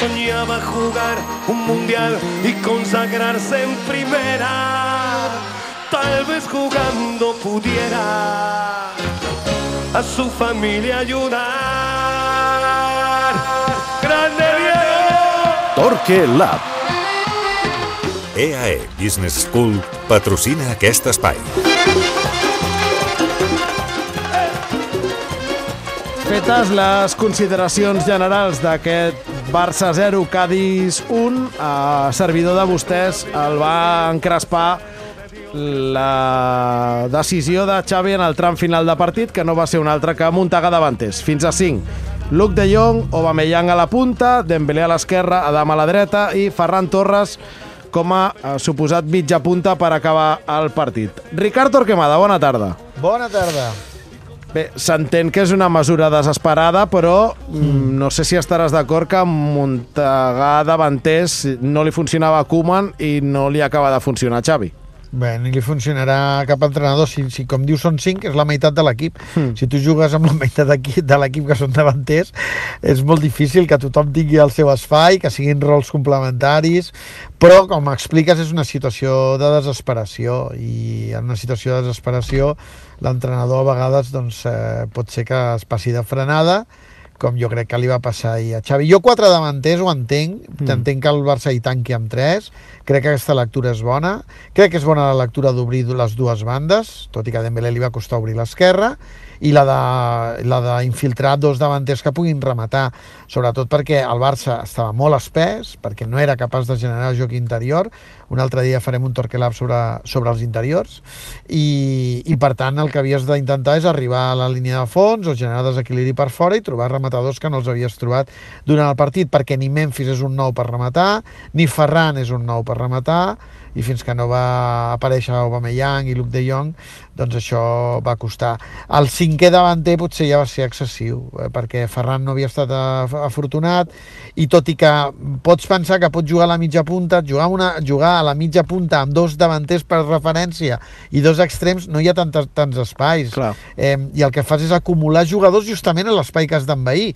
soñaba jugar un mundial y consagrarse en primera. Tal vez jugando pudiera a su familia ayudar. ¡Grande Diego! Torque Lab. EAE Business School patrocina aquest espai. Fetes les consideracions generals d'aquest Barça 0, Cádiz 1, a servidor de vostès el va encrespar la decisió de Xavi en el tram final de partit, que no va ser un altre que muntaga davantes, fins a 5. Luc de Jong, Aubameyang a la punta, Dembélé a l'esquerra, Adam a la dreta i Ferran Torres com a eh, suposat mitja punta per acabar el partit. Ricard Torquemada, bona tarda. Bona tarda. Bé, s'entén que és una mesura desesperada, però mm. no sé si estaràs d'acord que muntagar davanters no li funcionava a Koeman i no li acaba de funcionar a Xavi. Bé, ni li funcionarà a cap entrenador. Si, si com diu són 5, és la meitat de l'equip. Mm. Si tu jugues amb la meitat de l'equip que són davanters, és molt difícil que tothom tingui el seu espai, que siguin rols complementaris, però, com expliques, és una situació de desesperació i en una situació de desesperació l'entrenador a vegades doncs, eh, pot ser que es passi de frenada com jo crec que li va passar ahir a Xavi. Jo quatre davanters ho entenc, mm. entenc que el Barça hi tanqui amb tres, crec que aquesta lectura és bona, crec que és bona la lectura d'obrir les dues bandes, tot i que a Dembélé li va costar obrir l'esquerra, i la de, la d'infiltrar dos davanters que puguin rematar, sobretot perquè el Barça estava molt espès, perquè no era capaç de generar joc interior, un altre dia farem un torquelab sobre, sobre els interiors, i, i per tant el que havies d'intentar és arribar a la línia de fons o generar desequilibri per fora i trobar rematadors que no els havies trobat durant el partit, perquè ni Memphis és un nou per rematar, ni Ferran és un nou per rematar, i fins que no va aparèixer Aubameyang i Luke de Jong doncs això va costar. El cinquè davanter potser ja va ser excessiu, eh, perquè Ferran no havia estat afortunat i tot i que pots pensar que pot jugar a la mitja punta, jugar, una, jugar a la mitja punta amb dos davanters per referència i dos extrems, no hi ha tants, tants espais. Clar. Eh, I el que fas és acumular jugadors justament a l'espai que has d'envair.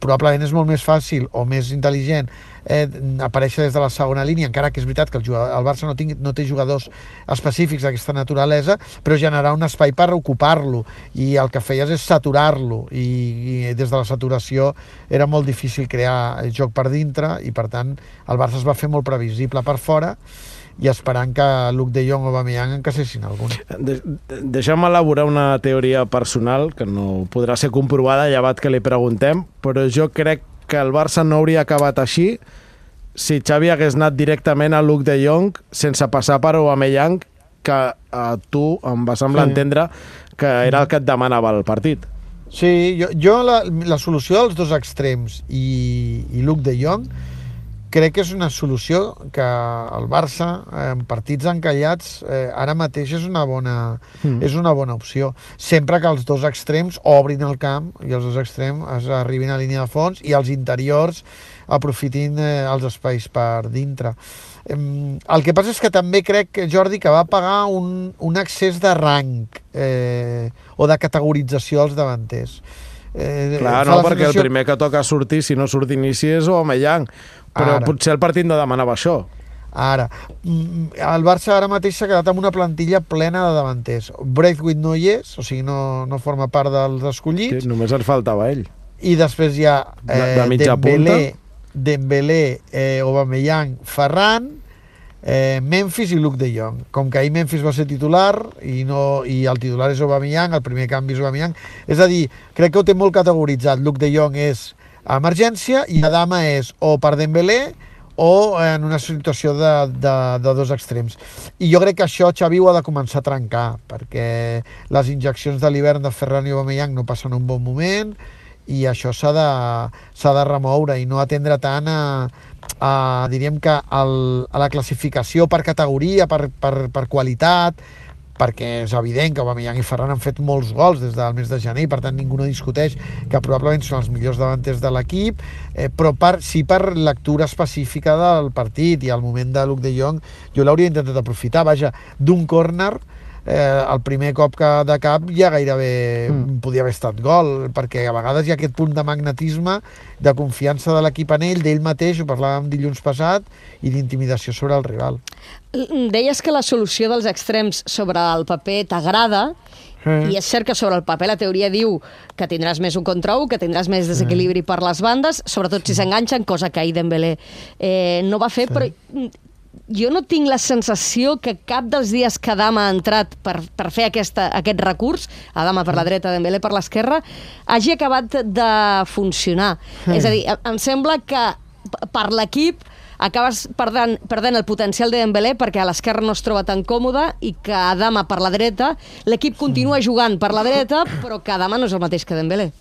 Probablement és molt més fàcil o més intel·ligent eh, aparèixer des de la segona línia, encara que és veritat que el, jugador, el Barça no, tingui, no té jugadors específics d'aquesta naturalesa, però generar un espai per ocupar-lo, i el que feies és saturar-lo, i, i des de la saturació era molt difícil crear el joc per dintre, i per tant el Barça es va fer molt previsible per fora, i esperant que Luc de Jong o Aubameyang encaixessin algun. De, deixa'm elaborar una teoria personal que no podrà ser comprovada llevat que li preguntem, però jo crec que el Barça no hauria acabat així si Xavi hagués anat directament a Luke de Jong sense passar per Aubameyang que a tu em va semblar sí. entendre que era el que et demanava el partit. Sí, jo, jo la, la solució dels dos extrems i, i Luke de Jong crec que és una solució que el Barça, en partits encallats, eh, ara mateix és una, bona, mm. és una bona opció. Sempre que els dos extrems obrin el camp i els dos extrems arribin a línia de fons i els interiors aprofitin eh, els espais per dintre. Eh, el que passa és que també crec, Jordi, que va pagar un, un excés de rang eh, o de categorització als davanters. Eh, Clar, no, perquè sensació... el primer que toca sortir, si no surt d'inici, és Aubameyang. Però ara. potser el partit no demanava això. Ara, mm, el Barça ara mateix s'ha quedat amb una plantilla plena de davanters. Braithwaite no hi és, o sigui, no, no forma part dels escollits. Sí, només ens faltava ell. I després hi ha eh, de, de Dembélé, Dembélé eh, Aubameyang, Ferran, eh, Memphis i Luke de Jong. Com que ahir Memphis va ser titular i, no, i el titular és Aubameyang, el primer canvi és Aubameyang, és a dir, crec que ho té molt categoritzat. Luke de Jong és emergència i la dama és o per Dembélé o en una situació de, de, de dos extrems. I jo crec que això Xavi ho ha de començar a trencar, perquè les injeccions de l'hivern de Ferran i Aubameyang no passen un bon moment i això s'ha de, de remoure i no atendre tant a, a diríem que el, a la classificació per categoria, per, per, per qualitat, perquè és evident que Aubameyang i Ferran han fet molts gols des del mes de gener i per tant ningú no discuteix que probablement són els millors davanters de l'equip eh, però per, sí per lectura específica del partit i al moment de Luke de Jong jo l'hauria intentat aprofitar, vaja, d'un córner eh, el primer cop que de cap ja gairebé mm. podia haver estat gol, perquè a vegades hi ha aquest punt de magnetisme, de confiança de l'equip en ell, d'ell mateix, ho parlàvem dilluns passat, i d'intimidació sobre el rival. Deies que la solució dels extrems sobre el paper t'agrada, Mm. I és cert que sobre el paper la teoria diu que tindràs més un contra un, que tindràs més desequilibri mm. per les bandes, sobretot si s'enganxen, cosa que ahir Dembélé eh, no va fer, sí. però jo no tinc la sensació que cap dels dies que Adama ha entrat per, per fer aquesta, aquest recurs, Adama per la mm. dreta, Dembélé per l'esquerra, hagi acabat de funcionar. Mm. És a dir, em sembla que per l'equip acabes perdent, perdent el potencial de Dembélé perquè a l'esquerra no es troba tan còmode i que Adama per la dreta, l'equip continua jugant per la dreta, però que Adama no és el mateix que Dembélé.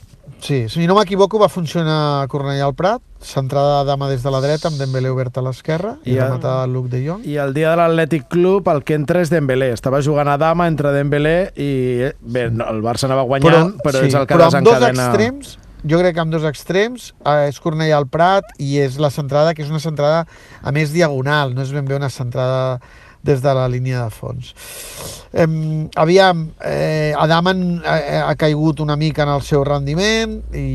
Sí, si no m'equivoco va funcionar a Cornellà al Prat, centrada Dama des de la dreta amb Dembélé obert a l'esquerra i, I rematada el Luc de Jong. I el dia de l'Atlètic Club el que entra és Dembélé. Estava jugant a Dama entre Dembélé i... Bé, no, el Barça anava guanyant, però, però sí, és el que però desencadena... Però amb dos extrems, jo crec que amb dos extrems eh, és Cornellà al Prat i és la centrada, que és una centrada a més diagonal, no és ben bé una centrada des de la línia de fons. Eh, aviam, eh, Adaman ha, eh, ha caigut una mica en el seu rendiment i,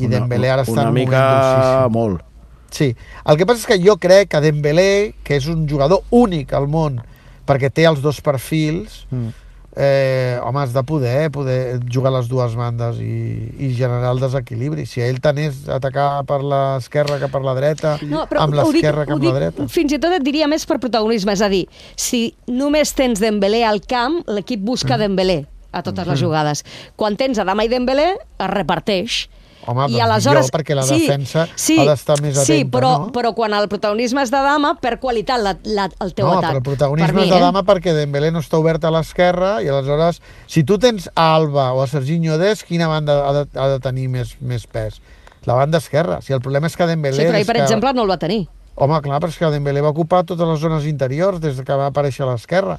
i una, Dembélé ara està una en un mica molt. Sí, el que passa és que jo crec que Dembélé, que és un jugador únic al món, perquè té els dos perfils, mm eh, home, has de poder, poder jugar les dues bandes i, i generar el desequilibri. Si ell tenés atacar per l'esquerra que per la dreta, no, amb l'esquerra que amb la dreta. Fins i tot et diria més per protagonisme, és a dir, si només tens Dembélé al camp, l'equip busca mm. Dembélé a totes mm. les jugades. Quan tens Adama i Dembélé, es reparteix. Home, I doncs aleshores, millor, perquè la sí, defensa sí, ha d'estar més atenta, sí, però, no? però quan el protagonisme és de dama, per qualitat la, la, el teu no, atac. No, però el protagonisme per és mi, de eh? dama perquè Dembélé no està obert a l'esquerra i aleshores, si tu tens a Alba o a Serginho Des, quina banda ha de, ha de tenir més, més pes? La banda esquerra. Si el problema és que Dembélé... Sí, però ahir, per que... exemple, no el va tenir. Home, clar, però és que Dembélé va ocupar totes les zones interiors des que va aparèixer a l'esquerra.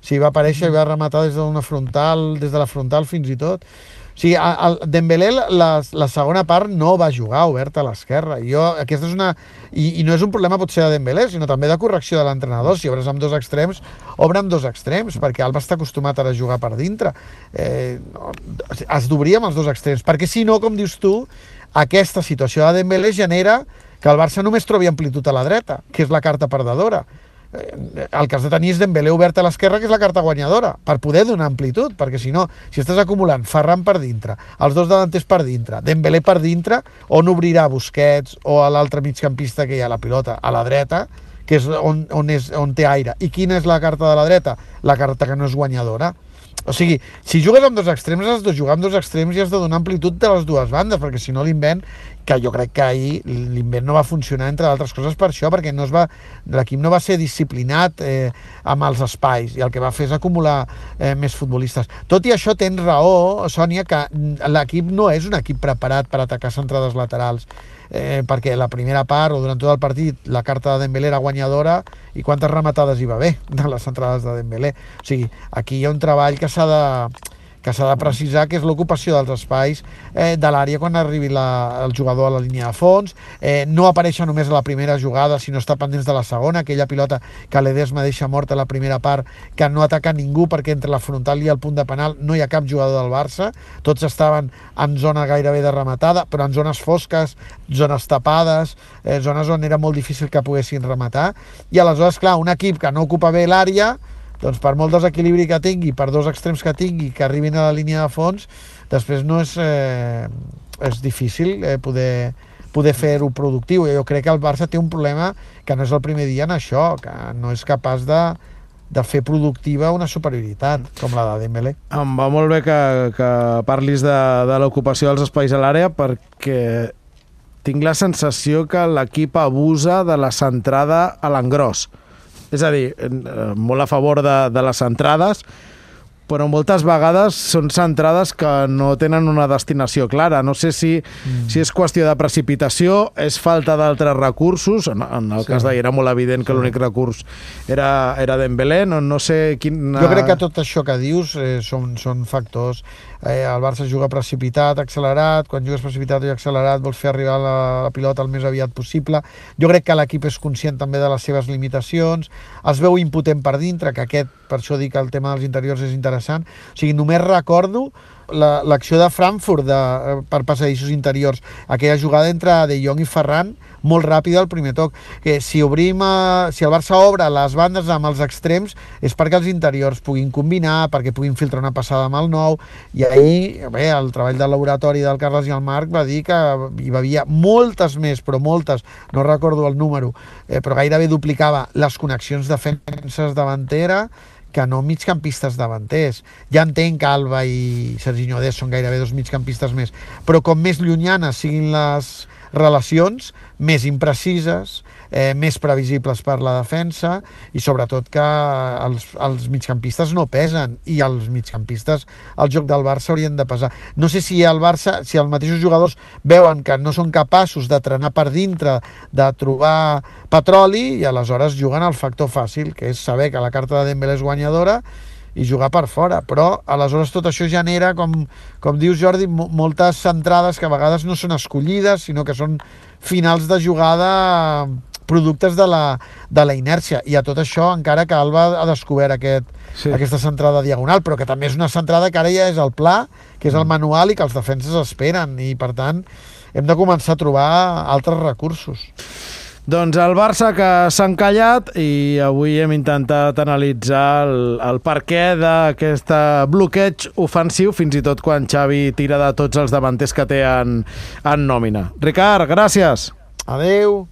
Si va aparèixer i va rematar des d'una frontal, des de la frontal fins i tot. Sigui, el Dembélé la, la segona part no va jugar obert a l'esquerra. Jo, aquesta és una... I, I no és un problema potser de Dembélé, sinó també de correcció de l'entrenador. Si obres amb dos extrems, obre amb dos extrems, perquè Alba està acostumat a jugar per dintre. Eh, has d'obrir amb els dos extrems, perquè si no, com dius tu, aquesta situació de Dembélé genera que el Barça només trobi amplitud a la dreta, que és la carta perdedora el que has de tenir és Dembélé obert a l'esquerra, que és la carta guanyadora, per poder donar amplitud, perquè si no, si estàs acumulant Ferran per dintre, els dos davanters per dintre, Dembélé per dintre, on obrirà Busquets o a l'altre migcampista que hi ha la pilota, a la dreta, que és on, on, és, on té aire. I quina és la carta de la dreta? La carta que no és guanyadora. O sigui, si jugues amb dos extrems, has de jugar amb dos extrems i has de donar amplitud de les dues bandes, perquè si no l'invent que jo crec que ahir l'invent no va funcionar, entre altres coses, per això, perquè no es va, l'equip no va ser disciplinat eh, amb els espais, i el que va fer és acumular eh, més futbolistes. Tot i això, tens raó, Sònia, que l'equip no és un equip preparat per atacar centrades laterals, eh, perquè la primera part o durant tot el partit la carta de Dembélé era guanyadora i quantes rematades hi va haver de les centrades de Dembélé. O sigui, aquí hi ha un treball que s'ha de que s'ha de precisar que és l'ocupació dels espais eh, de l'àrea quan arribi la, el jugador a la línia de fons, eh, no aparèixer només a la primera jugada, sinó està pendents de la segona, aquella pilota que l'Edesma deixa morta a la primera part, que no ataca ningú perquè entre la frontal i el punt de penal no hi ha cap jugador del Barça, tots estaven en zona gairebé de rematada, però en zones fosques, zones tapades, eh, zones on era molt difícil que poguessin rematar, i aleshores, clar, un equip que no ocupa bé l'àrea, doncs per molt desequilibri que tingui, per dos extrems que tingui, que arribin a la línia de fons, després no és, eh, és difícil eh, poder, poder fer-ho productiu. Jo crec que el Barça té un problema que no és el primer dia en això, que no és capaç de, de fer productiva una superioritat com la de Dembélé. Em va molt bé que, que parlis de, de l'ocupació dels espais a l'àrea perquè tinc la sensació que l'equip abusa de la centrada a l'engròs. És a dir, eh, molt a favor de, de les entrades, però moltes vegades són centrades que no tenen una destinació clara. No sé si, mm. si és qüestió de precipitació, és falta d'altres recursos, en, en el sí. cas d'ahir era molt evident que sí. l'únic recurs era, era Dembélé, no, no sé quin... Jo crec que tot això que dius eh, són, són factors eh, el Barça juga precipitat, accelerat, quan jugues precipitat i accelerat vols fer arribar la, la pilota el més aviat possible. Jo crec que l'equip és conscient també de les seves limitacions, es veu impotent per dintre, que aquest, per això dic que el tema dels interiors és interessant. O sigui, només recordo l'acció la, de Frankfurt de, eh, per passadissos interiors, aquella jugada entre De Jong i Ferran, molt ràpida al primer toc. Que si obrim, a, si el Barça obre les bandes amb els extrems és perquè els interiors puguin combinar, perquè puguin filtrar una passada amb el nou, i ahir, bé, el treball del laboratori del Carles i el Marc va dir que hi havia moltes més, però moltes, no recordo el número, eh, però gairebé duplicava les connexions defenses davantera, que no migcampistes davanters. Ja entenc que Alba i Serginho Dés són gairebé dos migcampistes més, però com més llunyanes siguin les relacions, més imprecises, eh, més previsibles per la defensa i sobretot que els, els migcampistes no pesen i els migcampistes al joc del Barça haurien de pesar. No sé si el Barça, si els mateixos jugadors veuen que no són capaços de trenar per dintre, de trobar petroli i aleshores juguen al factor fàcil, que és saber que la carta de Dembélé és guanyadora i jugar per fora, però aleshores tot això genera, com, com dius Jordi, moltes centrades que a vegades no són escollides, sinó que són finals de jugada productes de la, de la inèrcia. I a tot això, encara que Alba ha descobert aquest, sí. aquesta centrada diagonal, però que també és una centrada que ara ja és el pla, que és el mm. manual i que els defenses esperen. I, per tant, hem de començar a trobar altres recursos. Doncs el Barça que s'ha encallat i avui hem intentat analitzar el, el què d'aquest bloqueig ofensiu, fins i tot quan Xavi tira de tots els davanters que té en, en nòmina. Ricard, gràcies. Adeu.